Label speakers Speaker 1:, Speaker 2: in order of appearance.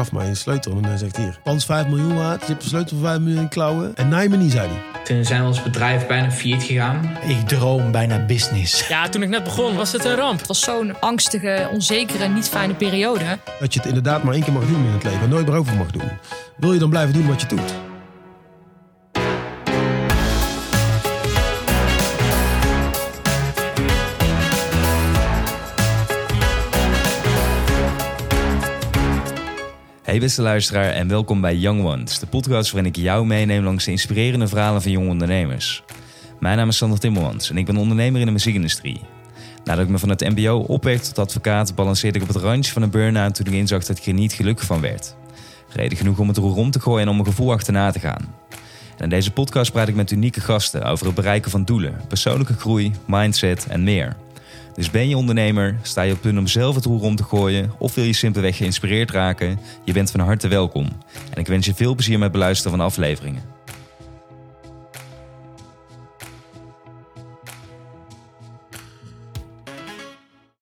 Speaker 1: gaf mij een sleutel en hij zegt hier, pand is 5 miljoen waard, je hebt een sleutel voor 5 miljoen in klauwen. En naai me niet, zei hij.
Speaker 2: Toen zijn we als bedrijf bijna failliet gegaan.
Speaker 3: Ik droom bijna business.
Speaker 4: Ja, toen ik net begon was het een ramp.
Speaker 5: Het was zo'n angstige, onzekere, niet fijne periode.
Speaker 1: Dat je het inderdaad maar één keer mag doen in het leven en nooit meer over mag doen. Wil je dan blijven doen wat je doet?
Speaker 6: Hey beste luisteraar en welkom bij Young Ones, de podcast waarin ik jou meeneem langs de inspirerende verhalen van jonge ondernemers. Mijn naam is Sander Timmermans en ik ben ondernemer in de muziekindustrie. Nadat ik me van het mbo opwerkte tot advocaat, balanceerde ik op het randje van een burn-out toen ik inzag dat ik er niet gelukkig van werd. Reden genoeg om het roer om te gooien en om mijn gevoel achterna te gaan. En in deze podcast praat ik met unieke gasten over het bereiken van doelen, persoonlijke groei, mindset en meer. Dus ben je ondernemer, sta je op punt om zelf het roer om te gooien of wil je simpelweg geïnspireerd raken? Je bent van harte welkom. En ik wens je veel plezier met beluisteren van afleveringen.